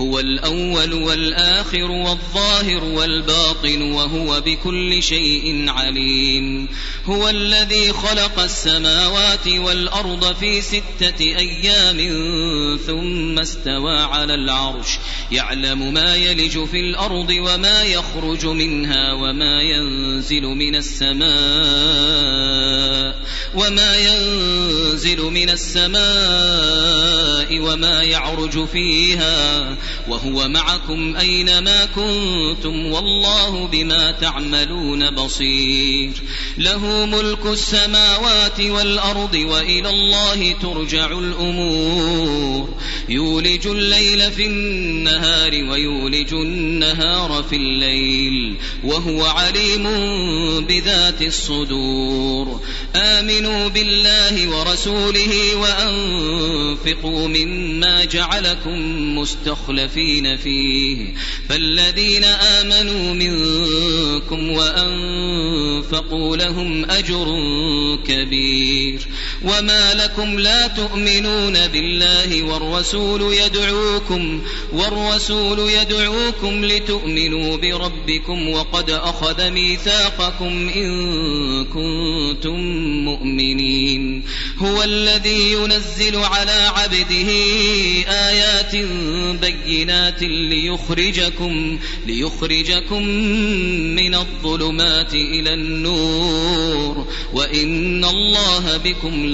هو الأول والآخر والظاهر والباطن وهو بكل شيء عليم. هو الذي خلق السماوات والأرض في ستة أيام ثم استوى على العرش. يعلم ما يلج في الأرض وما يخرج منها وما ينزل من السماء وما ينزل من السماء وما يعرج فيها وهو معكم أينما كنتم والله بما تعملون بصير. له ملك السماوات والأرض وإلى الله ترجع الأمور. يولج الليل في النهار ويولج النهار في الليل وهو عليم بذات الصدور. آمنوا بالله ورسوله وأنفقوا مما جعلكم مستخلفين فيه. فالذين آمنوا منكم وأنفقوا لهم أجر كبير. وما لكم لا تؤمنون بالله والرسول يدعوكم والرسول يدعوكم لتؤمنوا بربكم وقد أخذ ميثاقكم إن كنتم مؤمنين هو الذي ينزل على عبده آيات بينات ليخرجكم ليخرجكم من الظلمات إلى النور وإن الله بكم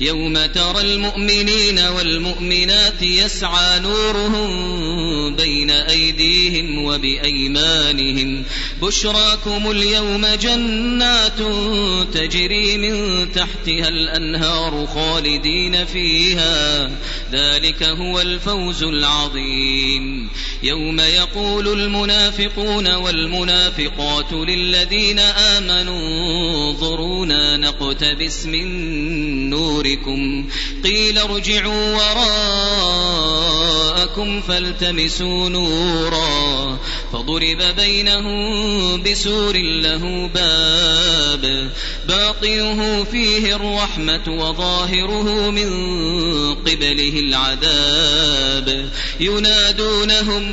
يوم ترى المؤمنين والمؤمنات يسعى نورهم بين أيديهم وبأيمانهم. بشراكم اليوم جنات تجري من تحتها الأنهار خالدين فيها. ذلك هو الفوز العظيم. عظيم يوم يقول المنافقون والمنافقات للذين آمنوا انظرونا نقتبس من نوركم. قيل ارجعوا وراءكم فالتمسوا نورا. فضرب بينهم بسور له باب. باطنه فيه الرحمة وظاهره من قبله العذاب. ينادونهم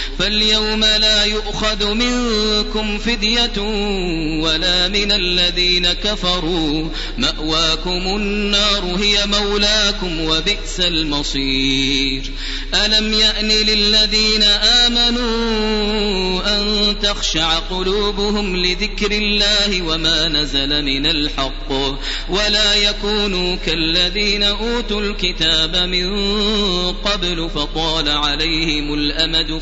فاليوم لا يؤخذ منكم فدية ولا من الذين كفروا. مأواكم النار هي مولاكم وبئس المصير. ألم يأن للذين آمنوا أن تخشع قلوبهم لذكر الله وما نزل من الحق؟ ولا يكونوا كالذين أوتوا الكتاب من قبل فطال عليهم الأمد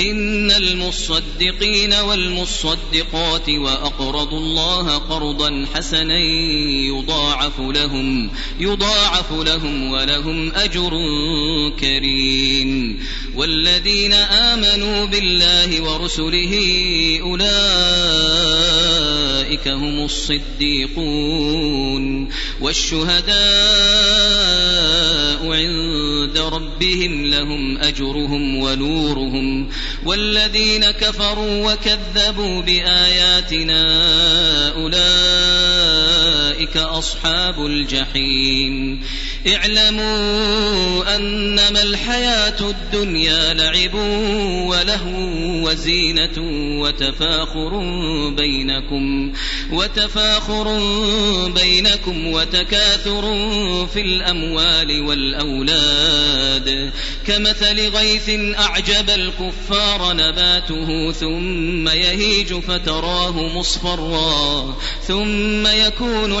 إن المصدقين والمصدقات وأقرضوا الله قرضا حسنا يضاعف لهم يضاعف لهم ولهم أجر كريم. والذين آمنوا بالله ورسله أولئك هم الصديقون والشهداء عند ربهم لهم أجرهم ونورهم والذين كفروا وكذبوا بآياتنا أولئك أصحاب الجحيم. اعلموا أنما الحياة الدنيا لعب ولهو وزينة وتفاخر بينكم وتفاخر بينكم وتكاثر في الأموال والأولاد. كمثل غيث أعجب الكفار نباته ثم يهيج فتراه مصفرا ثم يكون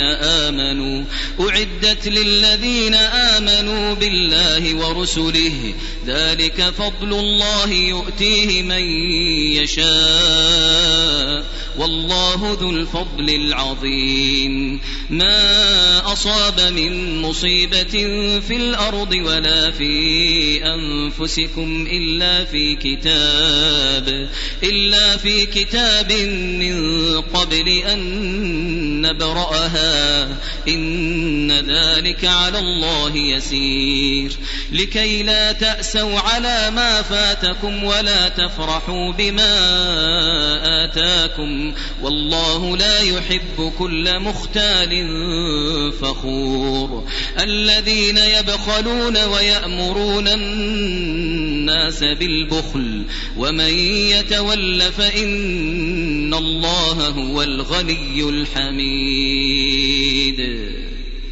آمنوا أعدت للذين آمنوا بالله ورسله ذلك فضل الله يؤتيه من يشاء. والله ذو الفضل العظيم. ما أصاب من مصيبة في الأرض ولا في أنفسكم إلا في كتاب إلا في كتاب من قبل أن نبرأها. إن ذلك على الله يسير. لكي لا تأسوا على ما فاتكم ولا تفرحوا بما آتاكم والله لا يحب كل مختال فخور. الذين يبخلون ويأمرون الناس بالبخل ومن يتول فإن الله هو الغني الحميد.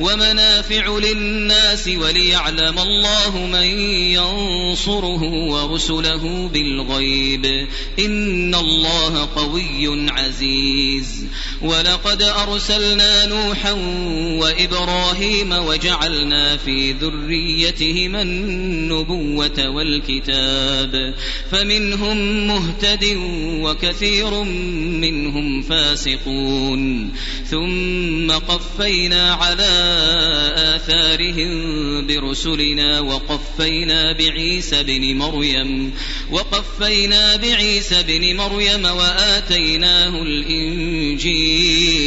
ومنافع للناس وليعلم الله من ينصره ورسله بالغيب إن الله قوي عزيز ولقد أرسلنا نوحا وإبراهيم وجعلنا في ذريتهما النبوة والكتاب فمنهم مهتد وكثير منهم فاسقون ثم قفينا على آثارهم برسلنا وقفينا بعيسى بن مريم وقفينا بعيسى بن مريم وآتيناه الإنجيل.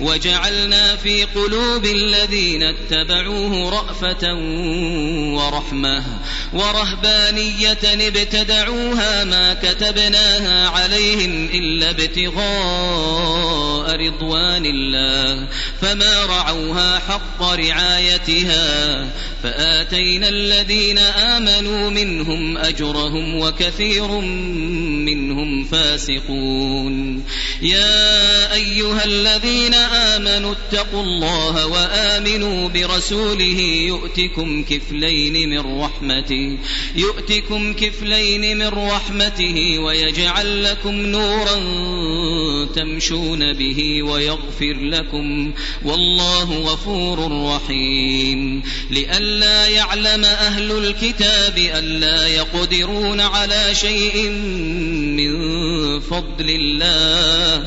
وجعلنا في قلوب الذين اتبعوه رأفة ورحمة ورهبانية ابتدعوها ما كتبناها عليهم إلا ابتغاء رضوان الله فما رعوها حق رعايتها فآتينا الذين آمنوا منهم أجرهم وكثير منهم فاسقون يا أيها الذين آمنوا اتقوا الله وآمنوا برسوله يؤتكم كفلين من رحمته يؤتكم كفلين من رحمته ويجعل لكم نورا تمشون به ويغفر لكم والله غفور رحيم. لئلا يعلم أهل الكتاب ألا يقدرون على شيء من فضل الله